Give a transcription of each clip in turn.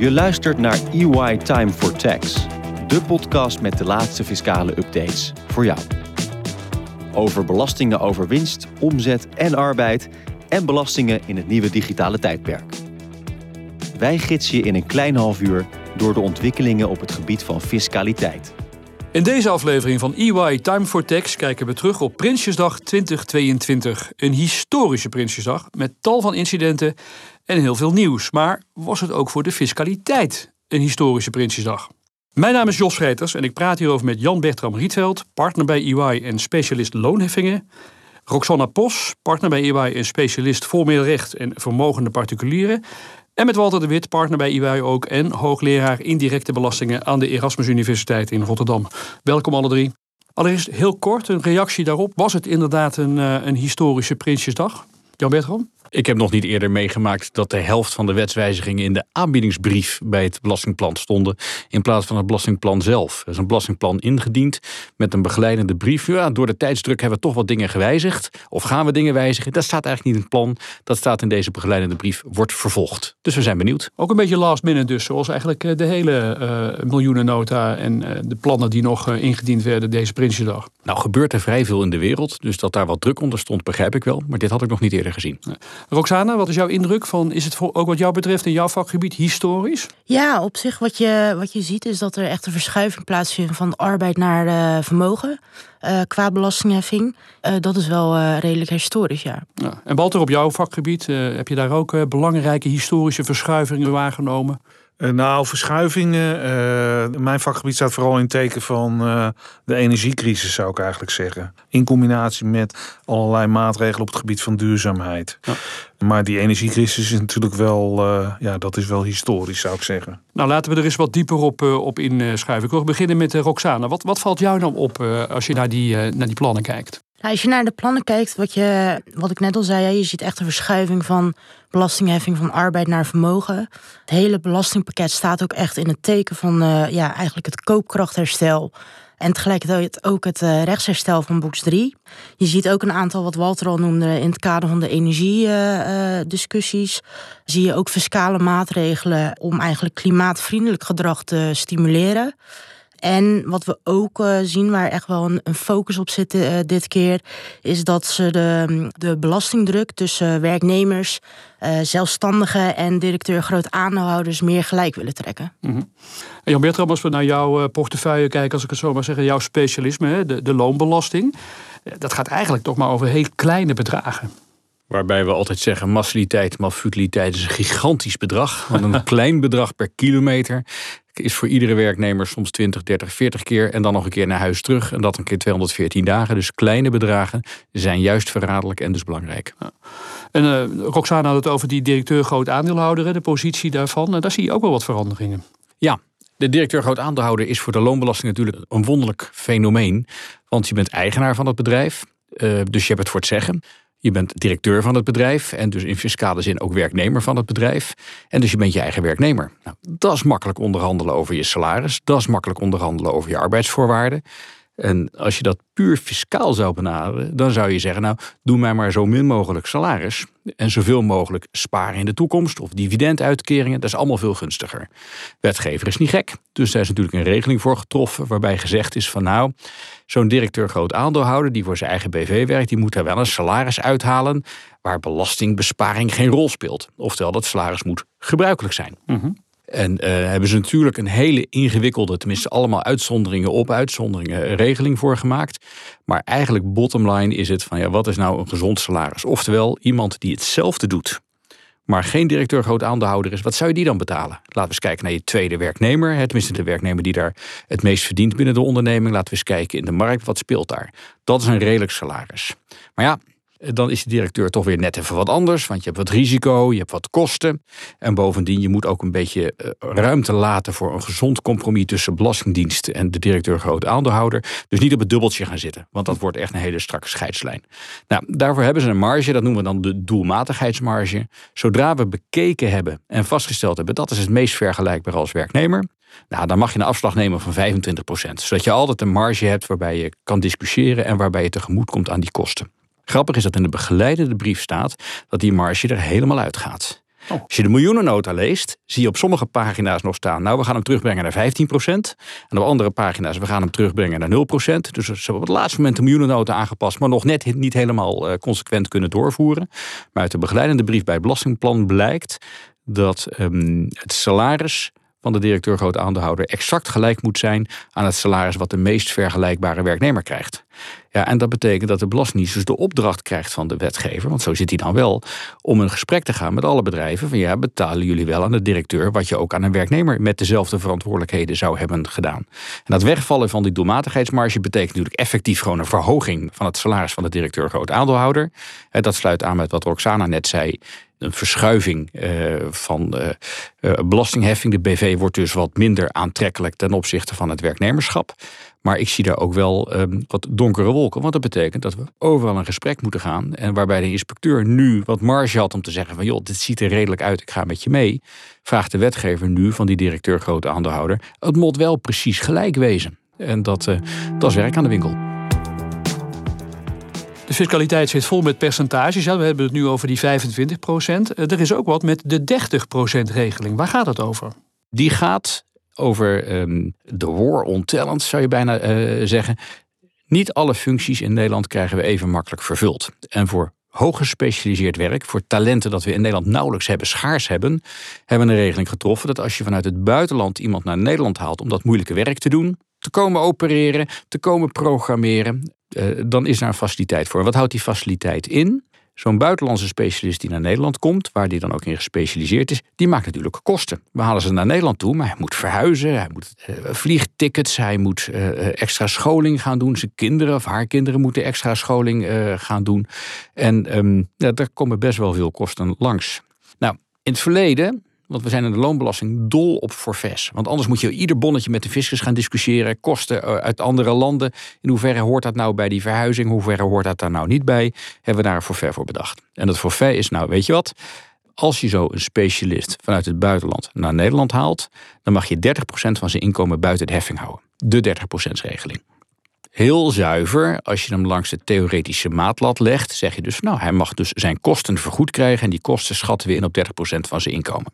Je luistert naar EY Time for Tax, de podcast met de laatste fiscale updates voor jou. Over belastingen over winst, omzet en arbeid en belastingen in het nieuwe digitale tijdperk. Wij gidsen je in een klein half uur door de ontwikkelingen op het gebied van fiscaliteit. In deze aflevering van EY Time for Tax kijken we terug op Prinsjesdag 2022. Een historische Prinsjesdag met tal van incidenten en heel veel nieuws. Maar was het ook voor de fiscaliteit een historische Prinsjesdag? Mijn naam is Jos Schreters en ik praat hierover met Jan Bertram Rietveld, partner bij EY en specialist loonheffingen. Roxanna Pos, partner bij EY en specialist voormiddelrecht en vermogende particulieren. En met Walter de Wit, partner bij EY ook en hoogleraar indirecte belastingen aan de Erasmus Universiteit in Rotterdam. Welkom alle drie. Allereerst heel kort een reactie daarop. Was het inderdaad een, eh, een historische Prinsjesdag? Jan Bertram? Ik heb nog niet eerder meegemaakt dat de helft van de wetswijzigingen in de aanbiedingsbrief bij het belastingplan stonden in plaats van het belastingplan zelf. Er is een belastingplan ingediend met een begeleidende brief. Ja, door de tijdsdruk hebben we toch wat dingen gewijzigd. Of gaan we dingen wijzigen? Dat staat eigenlijk niet in het plan. Dat staat in deze begeleidende brief, wordt vervolgd. Dus we zijn benieuwd. Ook een beetje last minute dus, zoals eigenlijk eh, de hele uh, miljoenennota en uh, de plannen die nog uh, ingediend werden deze Prinsjesdag. Nou gebeurt er vrij veel in de wereld, dus dat daar wat druk onder stond begrijp ik wel. Maar dit had ik nog niet eerder gezien. Roxana, wat is jouw indruk van, is het ook wat jou betreft in jouw vakgebied historisch? Ja, op zich wat je, wat je ziet is dat er echt een verschuiving plaatsvindt van arbeid naar uh, vermogen. Uh, qua belastingheffing. Uh, dat is wel uh, redelijk historisch, ja. ja. En Walter, op jouw vakgebied, heb je daar ook belangrijke historische verschuivingen waargenomen? Uh, nou, verschuivingen. Uh, mijn vakgebied staat vooral in teken van uh, de energiecrisis, zou ik eigenlijk zeggen. In combinatie met allerlei maatregelen op het gebied van duurzaamheid. Ja. Maar die energiecrisis is natuurlijk wel, ja, dat is wel historisch, zou ik zeggen. Nou, laten we er eens wat dieper op, op inschuiven. Ik wil beginnen met Roxana. Wat, wat valt jou nou op als je naar die, naar die plannen kijkt? Nou, als je naar de plannen kijkt, wat, je, wat ik net al zei, je ziet echt een verschuiving van belastingheffing van arbeid naar vermogen. Het hele belastingpakket staat ook echt in het teken van uh, ja, eigenlijk het koopkrachtherstel. En tegelijkertijd ook het uh, rechtsherstel van box 3. Je ziet ook een aantal, wat Walter al noemde, in het kader van de energiediscussies. Zie je ook fiscale maatregelen om eigenlijk klimaatvriendelijk gedrag te stimuleren. En wat we ook uh, zien, waar echt wel een, een focus op zit uh, dit keer, is dat ze de, de belastingdruk tussen werknemers, uh, zelfstandigen en directeur groot aandeelhouders meer gelijk willen trekken. Mm -hmm. En Jan Bertram, als we naar jouw portefeuille kijken, als ik het zo maar zeggen, jouw specialisme, hè, de, de loonbelasting, dat gaat eigenlijk toch maar over heel kleine bedragen. Waarbij we altijd zeggen, massaliteit, maar futiliteit is een gigantisch bedrag. Want een klein bedrag per kilometer is voor iedere werknemer soms 20, 30, 40 keer. En dan nog een keer naar huis terug. En dat een keer 214 dagen. Dus kleine bedragen zijn juist verraderlijk en dus belangrijk. Ja. En uh, Roxana had het over die directeur groot aandeelhouder, de positie daarvan. Uh, daar zie je ook wel wat veranderingen. Ja, de directeur groot aandeelhouder is voor de loonbelasting natuurlijk een wonderlijk fenomeen. Want je bent eigenaar van het bedrijf. Uh, dus je hebt het voor het zeggen. Je bent directeur van het bedrijf en dus in fiscale zin ook werknemer van het bedrijf. En dus je bent je eigen werknemer. Nou, dat is makkelijk onderhandelen over je salaris. Dat is makkelijk onderhandelen over je arbeidsvoorwaarden. En als je dat puur fiscaal zou benaderen, dan zou je zeggen: Nou, doe mij maar zo min mogelijk salaris. En zoveel mogelijk sparen in de toekomst of dividenduitkeringen. Dat is allemaal veel gunstiger. Wetgever is niet gek. Dus daar is natuurlijk een regeling voor getroffen. waarbij gezegd is: van nou, zo'n directeur groot aandeelhouder die voor zijn eigen BV werkt, die moet daar wel een salaris uithalen. waar belastingbesparing geen rol speelt. Oftewel, dat salaris moet gebruikelijk zijn. Mm en uh, hebben ze natuurlijk een hele ingewikkelde, tenminste allemaal uitzonderingen op uitzonderingen, regeling voor gemaakt. Maar eigenlijk bottom line is het van ja, wat is nou een gezond salaris? Oftewel, iemand die hetzelfde doet, maar geen directeur groot aandeelhouder is, wat zou je die dan betalen? Laten we eens kijken naar je tweede werknemer, tenminste de werknemer die daar het meest verdient binnen de onderneming. Laten we eens kijken in de markt, wat speelt daar? Dat is een redelijk salaris. Maar ja, dan is de directeur toch weer net even wat anders. Want je hebt wat risico, je hebt wat kosten. En bovendien, je moet ook een beetje eh, ruimte laten voor een gezond compromis tussen Belastingdienst en de directeur groot aandeelhouder. Dus niet op het dubbeltje gaan zitten, want dat wordt echt een hele strakke scheidslijn. Nou, daarvoor hebben ze een marge, dat noemen we dan de doelmatigheidsmarge. Zodra we bekeken hebben en vastgesteld hebben dat is het meest vergelijkbaar als werknemer, nou, dan mag je een afslag nemen van 25%. Zodat je altijd een marge hebt waarbij je kan discussiëren en waarbij je tegemoet komt aan die kosten. Grappig is dat in de begeleidende brief staat dat die marge er helemaal uitgaat. Oh. Als je de miljoenennota leest, zie je op sommige pagina's nog staan... nou, we gaan hem terugbrengen naar 15 procent. En op andere pagina's, we gaan hem terugbrengen naar 0 procent. Dus ze hebben op het laatste moment de miljoenennota aangepast... maar nog net niet helemaal eh, consequent kunnen doorvoeren. Maar uit de begeleidende brief bij het Belastingplan blijkt... dat um, het salaris van de directeur groot aandeelhouder exact gelijk moet zijn aan het salaris wat de meest vergelijkbare werknemer krijgt. Ja, en dat betekent dat de Belastingdienst dus de opdracht krijgt van de wetgever, want zo zit hij dan wel, om een gesprek te gaan met alle bedrijven van ja, betalen jullie wel aan de directeur wat je ook aan een werknemer met dezelfde verantwoordelijkheden zou hebben gedaan. En dat wegvallen van die doelmatigheidsmarge betekent natuurlijk effectief gewoon een verhoging van het salaris van de directeur groot aandeelhouder. Dat sluit aan met wat Roxana net zei een verschuiving uh, van uh, uh, belastingheffing. De BV wordt dus wat minder aantrekkelijk ten opzichte van het werknemerschap. Maar ik zie daar ook wel um, wat donkere wolken. Want dat betekent dat we overal een gesprek moeten gaan. En waarbij de inspecteur nu wat marge had om te zeggen van... joh, dit ziet er redelijk uit, ik ga met je mee. Vraagt de wetgever nu van die directeur grote aandeelhouder... het moet wel precies gelijk wezen. En dat, dat is werk aan de winkel. De fiscaliteit zit vol met percentages. Ja, we hebben het nu over die 25 procent. Eh, er is ook wat met de 30 procent regeling. Waar gaat het over? Die gaat over um, de war on talent, zou je bijna uh, zeggen. Niet alle functies in Nederland krijgen we even makkelijk vervuld. En voor hooggespecialiseerd werk, voor talenten dat we in Nederland nauwelijks hebben, schaars hebben, hebben we een regeling getroffen dat als je vanuit het buitenland iemand naar Nederland haalt om dat moeilijke werk te doen, te komen opereren, te komen programmeren, eh, dan is daar een faciliteit voor. Wat houdt die faciliteit in? Zo'n buitenlandse specialist die naar Nederland komt, waar die dan ook in gespecialiseerd is, die maakt natuurlijk kosten. We halen ze naar Nederland toe, maar hij moet verhuizen, hij moet uh, vliegtickets, hij moet uh, extra scholing gaan doen. Zijn kinderen of haar kinderen moeten extra scholing gaan doen. En um, ja, daar komen best wel veel kosten langs. Nou, in het verleden want we zijn in de loonbelasting dol op forfaits. Want anders moet je ieder bonnetje met de fiscus gaan discussiëren. Kosten eh, uit andere landen. In hoeverre hoort dat nou bij die verhuizing? In hoeverre hoort dat daar nou niet bij? Hebben we daar een forfait voor bedacht. En dat forfait is nou, weet je wat? Als je zo een specialist vanuit het buitenland naar Nederland haalt, dan mag je 30% van zijn inkomen buiten de heffing houden. De 30% regeling heel zuiver. Als je hem langs de theoretische maatlat legt, zeg je dus, nou, hij mag dus zijn kosten vergoed krijgen en die kosten schatten we in op 30% van zijn inkomen.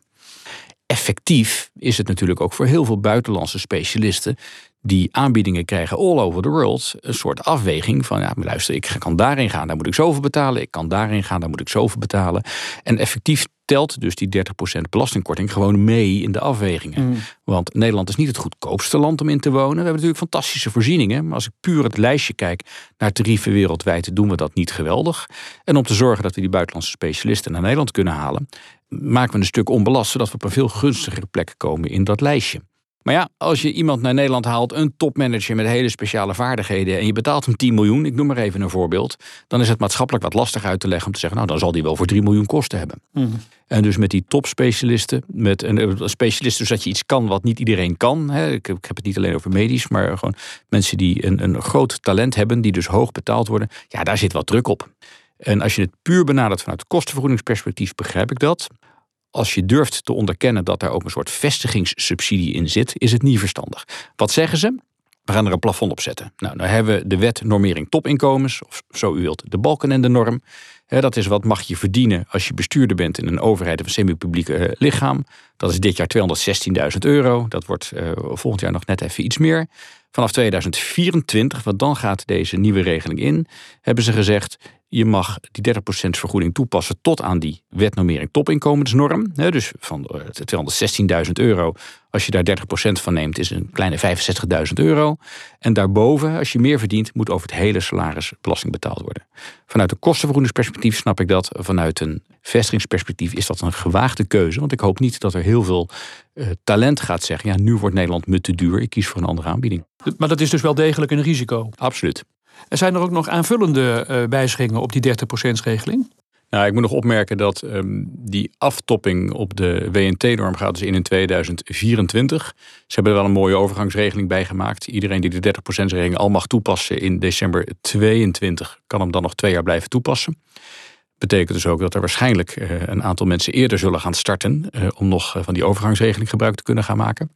Effectief is het natuurlijk ook voor heel veel buitenlandse specialisten die aanbiedingen krijgen all over the world, een soort afweging van, ja, luister, ik kan daarin gaan, daar moet ik zoveel betalen, ik kan daarin gaan, daar moet ik zoveel betalen. En effectief telt dus die 30% belastingkorting gewoon mee in de afwegingen. Mm. Want Nederland is niet het goedkoopste land om in te wonen. We hebben natuurlijk fantastische voorzieningen. Maar als ik puur het lijstje kijk naar tarieven wereldwijd, doen we dat niet geweldig. En om te zorgen dat we die buitenlandse specialisten naar Nederland kunnen halen, maken we een stuk onbelast, zodat we op een veel gunstigere plek komen in dat lijstje. Maar ja, als je iemand naar Nederland haalt, een topmanager met hele speciale vaardigheden, en je betaalt hem 10 miljoen, ik noem maar even een voorbeeld, dan is het maatschappelijk wat lastig uit te leggen om te zeggen, nou dan zal die wel voor 3 miljoen kosten hebben. Mhm. En dus met die topspecialisten, met een, een specialist dus dat je iets kan wat niet iedereen kan. Hè. Ik, ik, heb het niet alleen over medisch, maar gewoon mensen die een, een groot talent hebben, die dus hoog betaald worden. Ja, daar zit wat druk op. En als je het puur benadert vanuit kostenvergoedingsperspectief, begrijp ik dat als je durft te onderkennen dat daar ook een soort vestigingssubsidie in zit, is het niet verstandig. Wat zeggen ze? We gaan er een plafond op zetten. Nou, dan hebben we de wet normering topinkomens, of zo u wilt, de balken en de norm. dat is wat mag je verdienen als je bestuurder bent in een overheid of een semi-publieke eh, lichaam. Dat is dit jaar 216.000 euro. Dat wordt uh, volgend jaar nog net even iets meer. Vanaf 2024, want dan gaat deze nieuwe regeling in, hebben ze gezegd: je mag die 30% vergoeding toepassen tot aan die wetnormering topinkomensnorm. Dus van 216.000 eh, euro, als je daar 30% van neemt, is een kleine 65.000 euro. En daarboven, als je meer verdient, moet over het hele salaris belasting betaald worden. Vanuit een kostenvergoedingsperspectief snap ik dat. Vanuit een vestigingsperspectief is dat een gewaagde keuze. Want ik hoop niet dat er heel veel uh, talent gaat zeggen: ja, nu wordt Nederland me te duur, ik kies voor een andere aanbieding. Maar dat is dus wel degelijk een risico. Absoluut. En zijn er ook nog aanvullende uh, wijzigingen op die 30%-regeling? Nou, ik moet nog opmerken dat um, die aftopping op de WNT-norm gaat dus in in 2024. Ze hebben er wel een mooie overgangsregeling bij gemaakt. Iedereen die de 30%-regeling al mag toepassen in december 22, kan hem dan nog twee jaar blijven toepassen. Betekent dus ook dat er waarschijnlijk uh, een aantal mensen eerder zullen gaan starten uh, om nog van die overgangsregeling gebruik te kunnen gaan maken.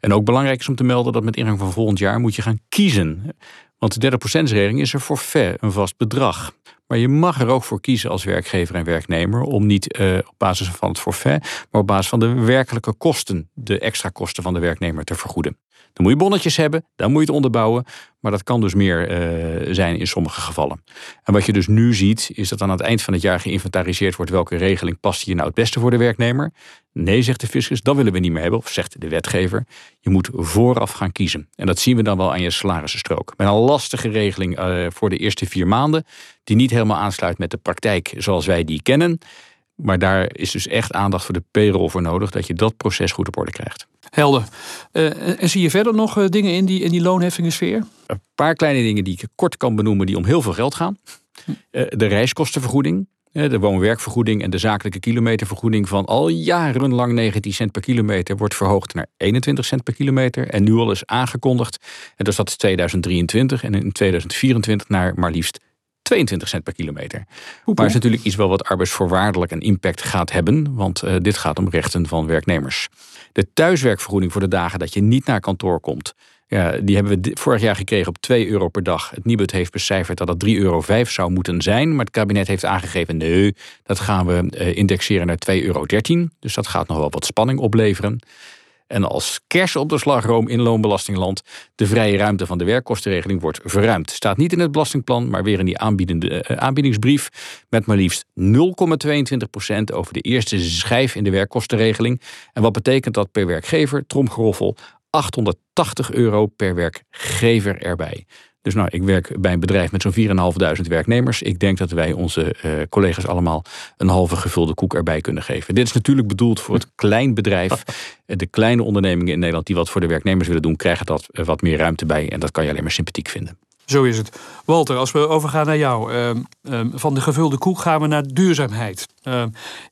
En ook belangrijk is om te melden dat met ingang van volgend jaar moet je gaan kiezen Want de derde procentsregeling is een forfait, een vast bedrag. Maar je mag er ook voor kiezen als werkgever en werknemer om niet uh, op basis van het forfait, maar op basis van de werkelijke kosten, de extra kosten van de werknemer te vergoeden. Dan moet je bonnetjes hebben, dan moet je het onderbouwen. Maar dat kan dus meer uh, zijn in sommige gevallen. En wat je dus nu ziet, is dat aan het eind van het jaar geïnventariseerd wordt welke regeling past hier nou het beste voor de werknemer. Nee, zegt de fiscus, dat willen we niet meer hebben. Of zegt de wetgever, je moet vooraf gaan kiezen. En dat zien we dan wel aan je salarissenstrook. Met een lastige regeling uh, voor de eerste vier maanden, die niet helemaal aansluit met de praktijk zoals wij die kennen. Maar daar is dus echt aandacht voor de payroll voor nodig, dat je dat proces goed op orde krijgt. Helder. Uh, en zie je verder nog uh, dingen in die, in die loonheffingensfeer? Een paar kleine dingen die ik kort kan benoemen die om heel veel geld gaan. Uh, de reiskostenvergoeding, de woon-werkvergoeding en de zakelijke kilometervergoeding van al jarenlang 19 cent per kilometer wordt verhoogd naar 21 cent per kilometer. En nu al is aangekondigd, en dat is 2023 en in 2024 naar maar liefst 22 cent per kilometer. Maar is natuurlijk iets wel wat arbeidsvoorwaardelijk een impact gaat hebben, want uh, dit gaat om rechten van werknemers. De thuiswerkvergoeding voor de dagen dat je niet naar kantoor komt, ja, die hebben we vorig jaar gekregen op 2 euro per dag. Het Nibud heeft becijferd dat dat 3,05 euro zou moeten zijn. Maar het kabinet heeft aangegeven, nee, dat gaan we uh, indexeren naar 2,13 euro. Dus dat gaat nog wel wat spanning opleveren. En als kers op de slagroom in loonbelastingland, de vrije ruimte van de werkkostenregeling wordt verruimd. Staat niet in het belastingplan, maar weer in die aanbiedende, uh, aanbiedingsbrief. Met maar liefst 0,22% over de eerste schijf in de werkkostenregeling. En wat betekent dat per werkgever? Tromgeroffel 880 euro per werkgever erbij. Dus nou, ik werk bij een bedrijf met zo'n 4.500 werknemers. Ik denk dat wij onze uh, collega's allemaal een halve gevulde koek erbij kunnen geven. Dit is natuurlijk bedoeld voor het klein bedrijf. De kleine ondernemingen in Nederland die wat voor de werknemers willen doen, krijgen dat uh, wat meer ruimte bij. En dat kan je alleen maar sympathiek vinden. Zo is het. Walter, als we overgaan naar jou. Uh, uh, van de gevulde koek gaan we naar duurzaamheid. Uh,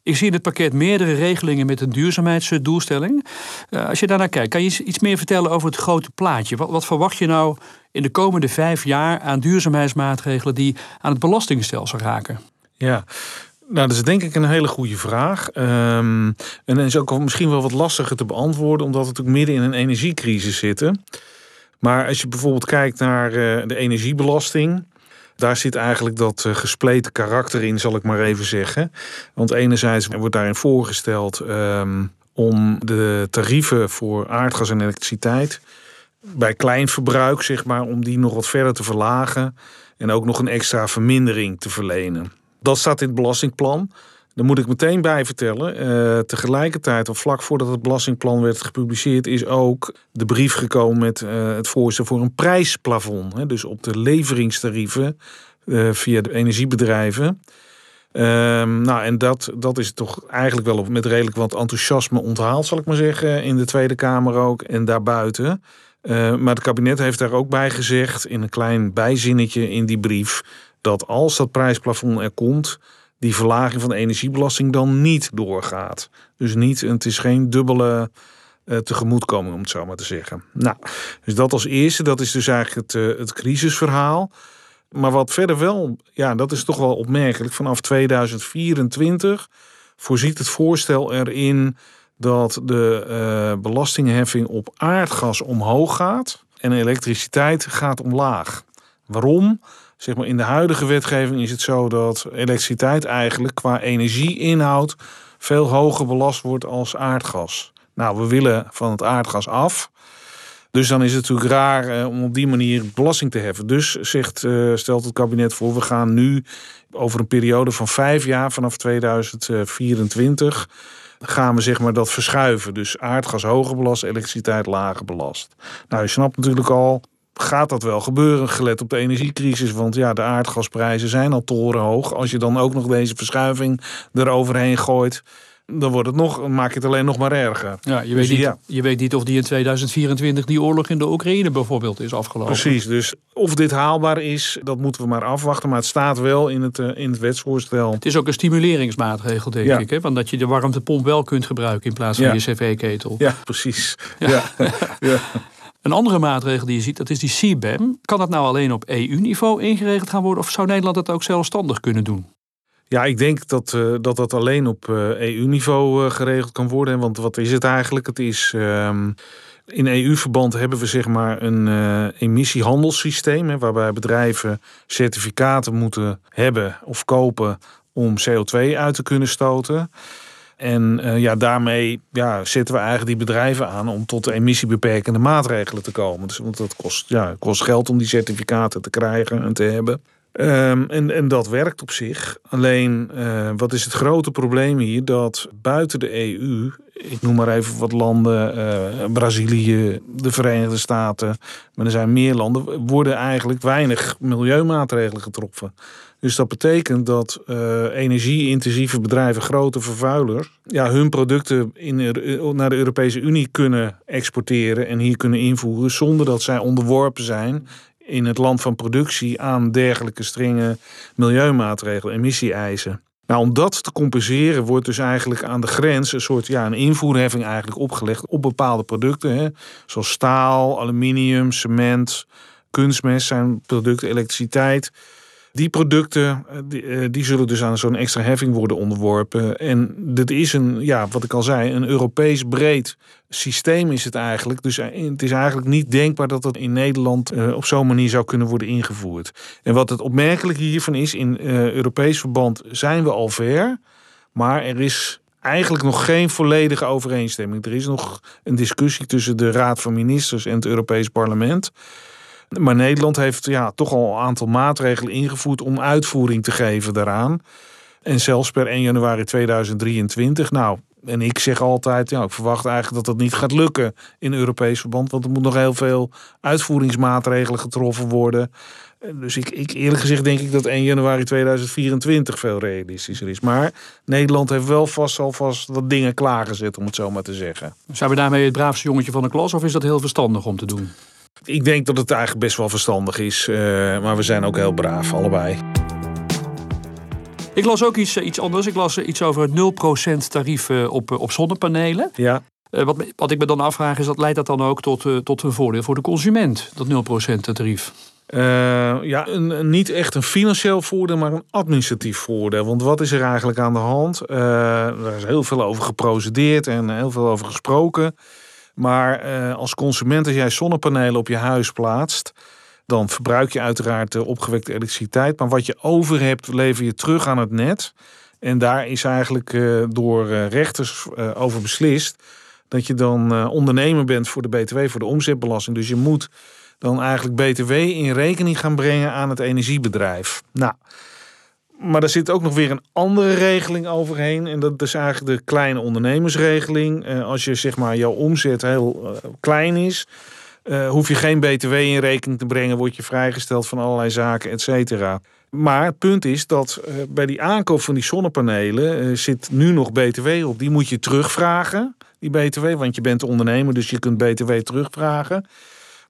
ik zie in het pakket meerdere regelingen met een duurzaamheidsdoelstelling. Eh, als je daarnaar kijkt, kan je iets meer vertellen over het grote plaatje? Wat, wat, verwacht je nou in de komende vijf jaar aan duurzaamheidsmaatregelen die aan het belastingstelsel raken? Ja, nou, dat is denk ik een hele goede vraag. En is ook misschien wel wat lastiger te beantwoorden, omdat we natuurlijk midden in een energiecrisis zitten. Maar als je bijvoorbeeld kijkt naar uh, de energiebelasting. Daar zit eigenlijk dat uh, gespleten karakter in, zal ik maar even zeggen. Want enerzijds wordt daarin voorgesteld um, om de tarieven voor aardgas en elektriciteit bij klein verbruik, zeg maar, om die nog wat verder te verlagen. En ook nog een extra vermindering te verlenen. Dat staat in het belastingplan. Daar moet ik meteen bij vertellen. Uh, tegelijkertijd, of vlak voordat het belastingplan werd gepubliceerd, is ook de brief gekomen met uh, het voorstel voor een prijsplafond. Hè, dus op de leveringstarieven uh, via de energiebedrijven. Um, nou, en dat, dat is toch eigenlijk wel met redelijk wat enthousiasme onthaald, zal ik maar zeggen, in de Tweede Kamer ook en daarbuiten. maar het kabinet heeft daar ook bij gezegd, in een klein bijzinnetje in die brief, dat als dat prijsplafond er komt, die verlaging van de energiebelasting dan niet doorgaat. Dus niet, het is geen dubbele uh, tegemoetkoming, om het zo maar te zeggen. Nou, dus dat als eerste, dat is dus eigenlijk het, uh, het crisisverhaal. Maar wat verder wel, ja, dat is toch wel opmerkelijk. Vanaf 2024 voorziet het voorstel erin dat de uh, belastingheffing op aardgas omhoog gaat en elektriciteit gaat omlaag. Waarom? Zeg maar, in de huidige wetgeving is het zo dat elektriciteit eigenlijk qua energieinhoud veel hoger belast wordt als aardgas. Nou, we willen van het aardgas af. Dus dan is het natuurlijk raar eh, om op die manier belasting te heffen. Dus zegt, uh, stelt het kabinet voor, we gaan nu over een periode van vijf jaar, vanaf 2024, gaan we zeg maar dat verschuiven. Dus aardgas hoger belast, elektriciteit lager belast. Nou, je snapt natuurlijk al, gaat dat wel gebeuren, gelet op de energiecrisis. Want ja, de aardgasprijzen zijn al torenhoog. Als je dan ook nog deze verschuiving eroverheen gooit, dan wordt het nog, maak je het alleen nog maar erger. Ja, je, weet dus, niet, ja. je weet niet of die in 2024 die oorlog in de Oekraïne bijvoorbeeld is afgelopen. Precies, dus of dit haalbaar is, dat moeten we maar afwachten. Maar het staat wel in het, uh, in het wetsvoorstel. Het is ook een stimuleringsmaatregel, denk ja. ik. Hè? Want dat je de warmtepomp wel kunt gebruiken in plaats van je cv-ketel. Ja, precies. Ja. Een andere maatregel die je ziet, dat is die CBAM. Kan dat nou alleen op EU-niveau ingeregeld gaan worden? Of zou Nederland dat ook zelfstandig kunnen doen? Ja, ik denk dat uh, dat, dat alleen op EU-niveau uh, geregeld kan worden. Want wat is het eigenlijk? Het is um, In EU-verband hebben we zeg maar een emissiehandelssysteem, hè, waarbij bedrijven certificaten moeten hebben of kopen om CO2 uit te kunnen stoten. En uh, ja, daarmee ja, zetten we eigenlijk die bedrijven aan om tot emissiebeperkende maatregelen te komen. Dus, want dat kost, ja, kost geld om die certificaten te krijgen en te hebben. Um, en, en dat werkt op zich. Alleen, uh, wat is het grote probleem hier? Dat buiten de EU, ik noem maar even wat landen, uh, Brazilië, de Verenigde Staten, maar er zijn meer landen, worden eigenlijk weinig milieumaatregelen getroffen. Dus dat betekent dat uh, energie-intensieve bedrijven, grote vervuilers, ja, hun producten in, naar de Europese Unie kunnen exporteren en hier kunnen invoeren zonder dat zij onderworpen zijn in het land van productie aan dergelijke strenge milieumaatregelen, emissie-eisen. Nou, om dat te compenseren wordt dus eigenlijk aan de grens een soort ja, een invoerheffing eigenlijk opgelegd op bepaalde producten. Hè, zoals staal, aluminium, cement, kunstmest zijn producten, elektriciteit. Die producten eh, die, eh, die zullen dus aan zo'n extra heffing worden onderworpen. En dit is een, ja, wat ik al zei, een Europees breed systeem is het eigenlijk. Dus eh, het is eigenlijk niet denkbaar dat dat in Nederland op zo'n manier zou kunnen worden ingevoerd. En wat het opmerkelijke hiervan is, in Europees verband zijn we al ver. Maar er is eigenlijk nog geen volledige overeenstemming. Er is nog een discussie tussen de Raad van Ministers en het Europees Parlement. Maar Nederland heeft ja, toch al een aantal maatregelen ingevoerd om uitvoering te geven daaraan. En zelfs per 1 januari 2023. Nou, en ik zeg altijd, ja, ik verwacht eigenlijk dat dat niet gaat lukken in Europees verband. Want er moet nog heel veel uitvoeringsmaatregelen getroffen worden. Dus ik, ik, eerlijk gezegd denk ik dat 1 januari 2024 veel realistischer is. Maar Nederland heeft wel vast alvast wat dingen klaargezet, om het zo maar te zeggen. Zijn we daarmee het braafste jongetje van de klas of is dat heel verstandig om te doen? Ik denk dat het eigenlijk best wel verstandig is. Uh, maar we zijn ook heel braaf, allebei. Ik las ook iets, eh, iets anders. Ik las iets over het 0% tarief eh, op, op zonnepanelen. Ja. Wat, wat ik me dan afvraag is, dat leidt dat dan ook tot, tot een voordeel voor de consument, dat 0% tarief? Uh, ja, een, niet echt een financieel voordeel, maar een administratief voordeel. Want wat is er eigenlijk aan de hand? Er is heel veel over geprocedeerd en heel veel over gesproken. Maar uh, als consument, als jij zonnepanelen op je huis plaatst, dan verbruik je uiteraard de opgewekte elektriciteit. Maar wat je over hebt, lever je terug aan het net. En daar is eigenlijk uh, door uh, rechters over beslist dat je dan ondernemer bent voor de BTW, voor de omzetbelasting. Dus je moet dan eigenlijk BTW in rekening gaan brengen aan het energiebedrijf. Nou, maar er zit ook nog weer een andere regeling overheen. En dat is eigenlijk de kleine ondernemersregeling. Uh, als je zeg maar jouw omzet heel uh, klein is, uh, hoef je geen BTW in rekening te brengen, word je vrijgesteld van allerlei zaken, et cetera. Maar het punt is dat bij die aankoop van die zonnepanelen zit nu nog BTW op. Die moet je terugvragen, die BTW, want je bent ondernemer, dus je kunt BTW terugvragen.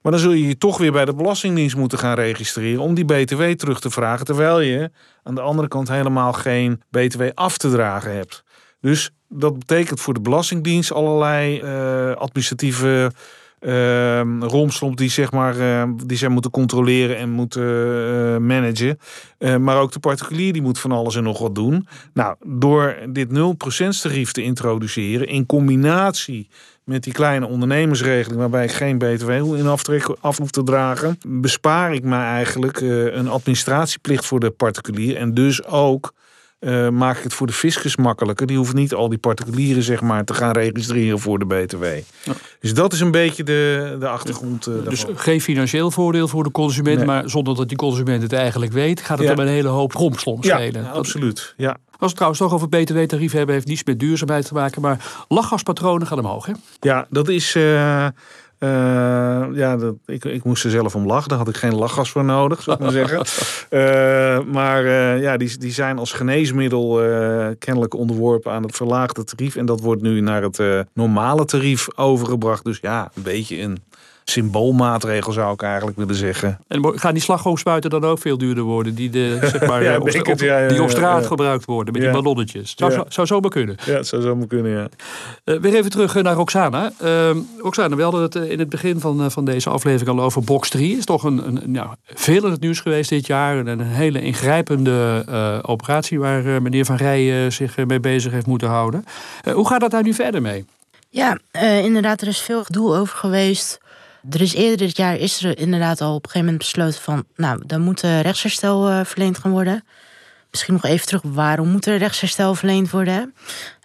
Maar dan zul je je toch weer bij de Belastingdienst moeten gaan registreren om die BTW terug te vragen. Terwijl je aan de andere kant helemaal geen BTW af te dragen hebt. Dus dat betekent voor de Belastingdienst allerlei uh, administratieve uh, romslomp die, zeg maar, uh, die zij moeten controleren en moeten uh, managen. maar ook de particulier die moet van alles en nog wat doen. Nou, door dit 0% tarief te introduceren in combinatie met die kleine ondernemersregeling, waarbij ik geen BTW in aftrek af hoef te dragen, bespaar ik mij eigenlijk uh, een administratieplicht voor de particulier. En dus ook uh, maak ik het voor de fiscus makkelijker. Die hoeven niet al die particulieren zeg maar, te gaan registreren voor de BTW. Ja. Dus dat is een beetje de, de achtergrond. Uh, dus geen financieel voordeel voor de consument, nee. maar zonder dat die consument het eigenlijk weet, gaat het ja. om een hele hoop rompslomp schelen. Ja, absoluut. Ja. Als we trouwens toch over btw-tarief hebben, heeft niets met duurzaamheid te maken. Maar lachgaspatronen gaan omhoog, hè? Ja, dat is... Uh, uh, ja, dat, ik, ik moest er zelf om lachen. Daar had ik geen lachgas voor nodig, zou ik maar zeggen. Uh, maar uh, ja, die, die zijn als geneesmiddel kennelijk onderworpen aan het verlaagde tarief. En dat wordt nu naar het normale tarief overgebracht. Dus ja, een beetje een symboolmaatregel zou ik eigenlijk willen zeggen. En gaan die slagroomspuiten dan ook veel duurder worden? Die, de, zeg maar, ja, op, op, ja, ja, die op straat gebruikt worden met die ballonnetjes. Zou, zou, zou zomaar kunnen. Ja, het zou zomaar kunnen, ja. Uh, weer even terug naar Roxana. Uh, Roxana, we hadden het in het begin van, van deze aflevering al over Box 3. Is toch een, een, ja, veel in het nieuws geweest dit jaar. En een hele ingrijpende uh, operatie waar meneer Van Rijen zich mee bezig heeft moeten houden. hoe gaat dat daar nu verder mee? Ja, uh, inderdaad, er is veel gedoe over geweest. Er is eerder dit jaar is er inderdaad al op een gegeven moment besloten van, nou, dan moet rechtsherstel uh, verleend gaan worden. Misschien nog even terug, waarom moet er rechtsherstel verleend worden?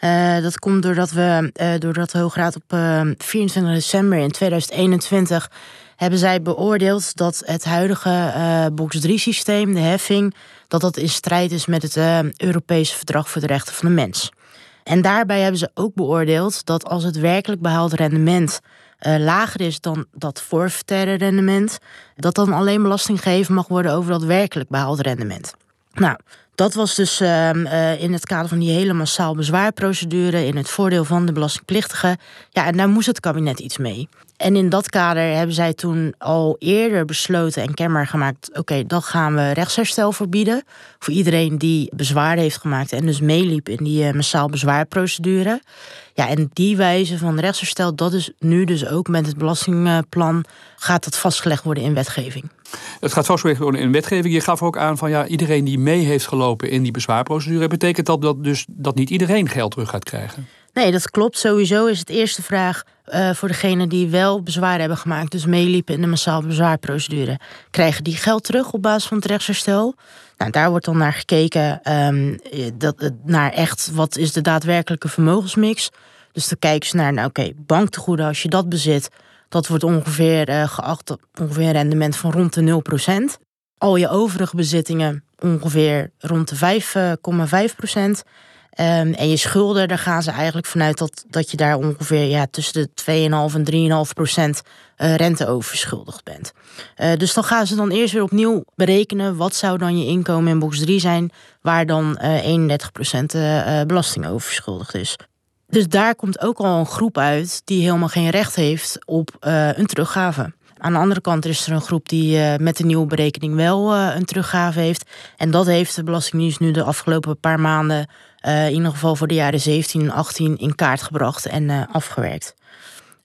Uh, dat komt doordat we, doordat de Hoge Raad op 24 december in 2021 hebben zij beoordeeld dat het huidige box 3 systeem, de heffing, dat dat in strijd is met het Europese Verdrag voor de Rechten van de Mens. En daarbij hebben ze ook beoordeeld dat als het werkelijk behaald rendement uh, lager is dan dat forfaitaire rendement, dat dan alleen belasting gegeven mag worden over dat werkelijk behaald rendement. Nou, dat was dus uh, uh, in het kader van die hele massaal bezwaarprocedure in het voordeel van de belastingplichtigen. Ja, en daar moest het kabinet iets mee. En in dat kader hebben zij toen al eerder besloten en kenbaar gemaakt: oké, dan gaan we rechtsherstel verbieden. Voor iedereen die bezwaar heeft gemaakt en dus meeliep in die uh, massaal bezwaarprocedure. Ja, en die wijze van rechtsherstel, dat is nu dus ook met het belastingplan, gaat dat vastgelegd worden in wetgeving. Het gaat vastgelegd worden in wetgeving. Je gaf ook aan van ja, iedereen die mee heeft gelopen in die bezwaarprocedure, betekent dat, dat dus dat niet iedereen geld terug gaat krijgen? Nee, dat klopt. Sowieso is het eerste vraag uh, voor degenen die wel bezwaar hebben gemaakt, dus meeliepen in de massaal bezwaarprocedure. Krijgen die geld terug op basis van het rechtsherstel? Nou, daar wordt dan naar gekeken, um, dat, naar echt wat is de daadwerkelijke vermogensmix. Dus dan kijken ze naar, nou oké, banktegoeden, als je dat bezit, dat wordt ongeveer uh, geacht ongeveer een rendement van rond de 0%. Al je overige bezittingen ongeveer rond de 5,5%. Um, en je schulden, daar gaan ze eigenlijk vanuit dat, dat je daar ongeveer ja, tussen de 2,5 en 3,5 procent uh, rente overschuldigd bent. Uh, dus dan gaan ze dan eerst weer opnieuw berekenen wat zou dan je inkomen in box 3 zijn, waar dan uh, 31 procent belasting overschuldigd is. Dus daar komt ook al een groep uit die helemaal geen recht heeft op een teruggave. Aan de andere kant is er een groep die met de nieuwe berekening wel een teruggave heeft. En dat heeft de Belastingdienst nu de afgelopen paar maanden, in ieder geval voor de jaren 17 en 18, in kaart gebracht en afgewerkt.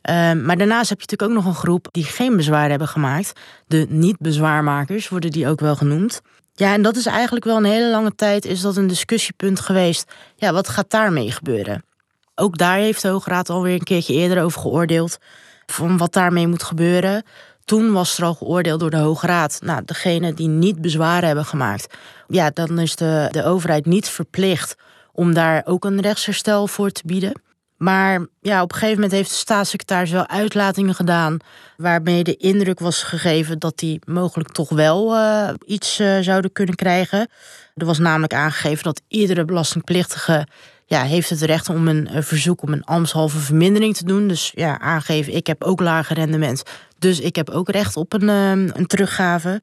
Ehm, maar daarnaast heb je natuurlijk ook nog een groep die geen bezwaar hebben gemaakt. De niet-bezwaarmakers worden die ook wel genoemd. Ja, en dat is eigenlijk wel een hele lange tijd is dat een discussiepunt geweest. Ja, wat gaat daarmee gebeuren? Ook daar heeft de Hoge Raad alweer een keertje eerder over geoordeeld. Van wat daarmee moet gebeuren. Toen was er al geoordeeld door de Hoge Raad. Nou, degene die niet bezwaren hebben gemaakt. Ja, dan is de, de overheid niet verplicht om daar ook een rechtsherstel voor te bieden. Maar ja, op een gegeven moment heeft de staatssecretaris wel uitlatingen gedaan. waarmee de indruk was gegeven dat die mogelijk toch wel uh, iets uh, zouden kunnen krijgen. Er was namelijk aangegeven dat iedere belastingplichtige ja, heeft het recht om een, verzoek om een ambtshalve vermindering te doen. Dus ja, aangeven, ik heb ook lager rendement. Dus ik heb ook recht op een, een teruggave.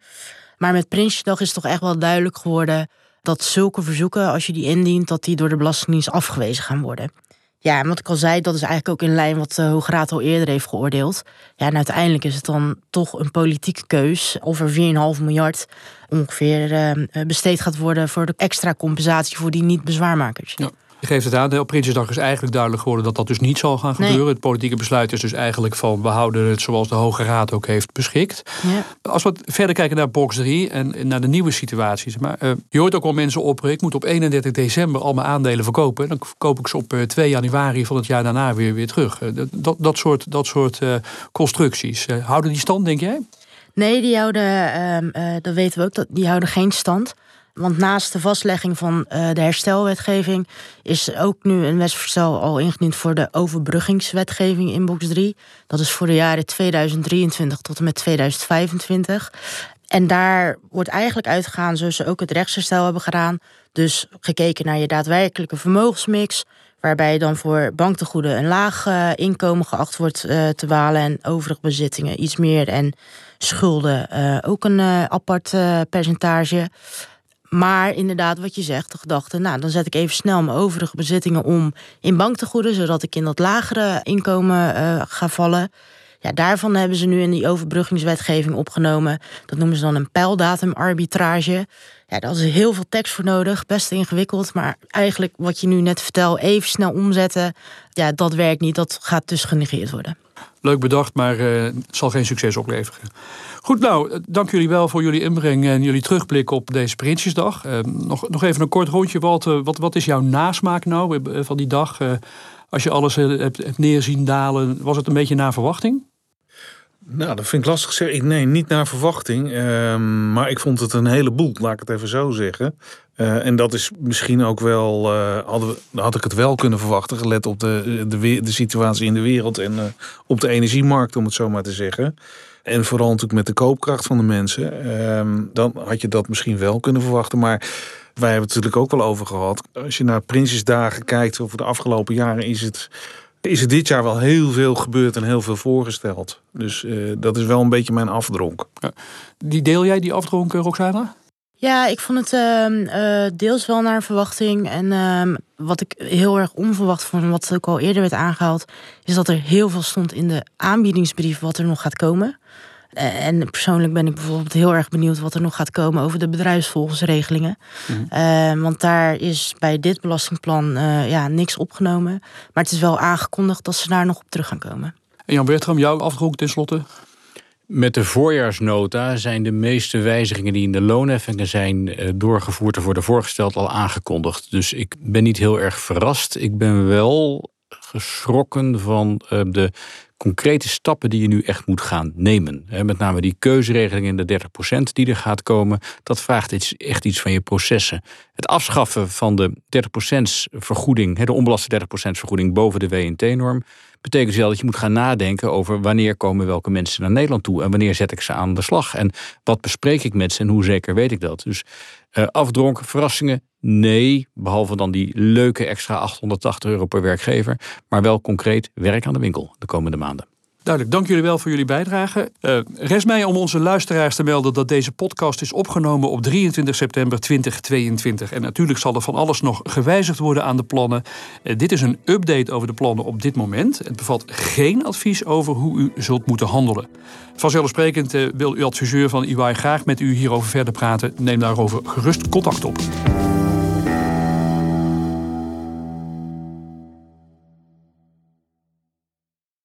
Maar met Prinsjesdag is toch echt wel duidelijk geworden dat zulke verzoeken, als je die indient, dat die door de Belastingdienst afgewezen gaan worden. Ja, en wat ik al zei, dat is eigenlijk ook in lijn wat de Hoge Raad al eerder heeft geoordeeld. Ja, en uiteindelijk is het dan toch een politieke keus of er 4,5 miljard ongeveer uh, besteed gaat worden voor de extra compensatie voor die niet-bezwaarmakers. Ja. Je geeft het aan, op Prinsjesdag is eigenlijk duidelijk geworden dat dat dus niet zal gaan gebeuren. Het politieke besluit is dus eigenlijk van we houden het zoals de Hoge Raad ook heeft beschikt. Ja. Als we verder kijken naar box 3 en naar de nieuwe situaties. Maar uh, je hoort ook al mensen opperen, ik moet op 31 december al mijn aandelen verkopen. Dan verkoop ik ze op 2 eh, januari van het jaar daarna weer, weer terug. Uh, dat, dat soort, dat soort uh, constructies, houden die stand denk jij? Nee, die houden, ehm, dat weten we ook, dat, die houden geen stand. Want naast de vastlegging van uh, de herstelwetgeving is ook nu een wetsvoorstel al ingediend voor de overbruggingswetgeving in box 3. Dat is voor de jaren 2023 tot en met 2025. En daar wordt eigenlijk uitgegaan, zoals ze ook het rechtsherstel hebben gedaan. Dus gekeken naar je daadwerkelijke vermogensmix. Waarbij dan voor banktegoeden een laag uh, inkomen geacht wordt uh, te walen. En overige bezittingen iets meer. En schulden ook een apart percentage. Maar inderdaad, wat je zegt, de gedachte, nou dan zet ik even snel mijn overige bezittingen om in banktegoeden, zodat ik in dat lagere inkomen uh, ga vallen. Ja, daarvan hebben ze nu in die overbruggingswetgeving opgenomen. Dat noemen ze dan een pijldatumarbitrage. Ja, daar is heel veel tekst voor nodig, best ingewikkeld. Maar eigenlijk wat je nu net vertel, even snel omzetten. Ja, dat werkt niet. Dat gaat dus genegeerd worden. Leuk bedacht, maar het zal geen succes opleveren. Goed, nou, dank jullie wel voor jullie inbreng en jullie terugblik op deze Prinsjesdag. Uh, nog, nog even een kort rondje, Walter. Wat, wat is jouw nasmaak nou eh, van die dag? Als je alles hebt, hebt neerzien dalen, was het een beetje naar verwachting? Nou, dat vind ik lastig zeggen. Nee, niet naar verwachting. Ehm, maar ik vond het een heleboel, laat ik het even zo zeggen. Uh, en dat is misschien ook wel, uh, hadden we, had ik het wel kunnen verwachten, gelet op de, de, de situatie in de wereld en op de energiemarkt, om het zo maar te zeggen. En vooral natuurlijk met de koopkracht van de mensen. Ehm, dan had je dat misschien wel kunnen verwachten. Maar wij hebben het natuurlijk ook wel over gehad. Als je naar Prinsjesdagen kijkt over de afgelopen jaren, is het is er dit jaar wel heel veel gebeurd en heel veel voorgesteld. Dus uh, dat is wel een beetje mijn afdronk. Ja. Die deel jij, die afdronk, eh, Roxana? Ja, ik vond het uh, deels wel naar verwachting. En uh, wat ik heel erg onverwacht vond, wat ook al eerder werd aangehaald, is dat er heel veel stond in de aanbiedingsbrief wat er nog gaat komen. En persoonlijk ben ik bijvoorbeeld heel erg benieuwd wat er nog gaat komen over de bedrijfsvolgensregelingen. Mm -hmm. want daar is bij dit belastingplan uh, ja, niks opgenomen. Maar het is wel aangekondigd dat ze daar nog op terug gaan komen. En Jan Bertram, jouw afdronk tenslotte? Met de voorjaarsnota zijn de meeste wijzigingen die in de loonheffingen zijn doorgevoerd of worden voorgesteld al aangekondigd. Dus ik ben niet heel erg verrast. Ik ben wel geschrokken van uh, de concrete stappen die je nu echt moet gaan nemen. Met name die keuzeregeling in de 30% die er gaat komen, dat vraagt echt iets van je processen. Het afschaffen van de 30% vergoeding, de onbelaste 30% vergoeding boven de WNT-norm, betekent wel dat je moet gaan nadenken over wanneer komen welke mensen naar Nederland toe en wanneer zet ik ze aan de slag en wat bespreek ik met ze en hoe zeker weet ik dat. Dus uh, afdronken, verrassingen, nee, behalve dan die leuke extra 880 euro per werkgever, maar wel concreet werk aan de winkel de komende maanden. Duidelijk, dank jullie wel voor jullie bijdrage. Uh, rest mij om onze luisteraars te melden dat deze podcast is opgenomen op 23 september 2022. En natuurlijk zal er van alles nog gewijzigd worden aan de plannen. Uh, dit is een update over de plannen op dit moment. Het bevat geen advies over hoe u zult moeten handelen. Vanzelfsprekend uh, wil uw adviseur van EY graag met u hierover verder praten. Neem daarover gerust contact op.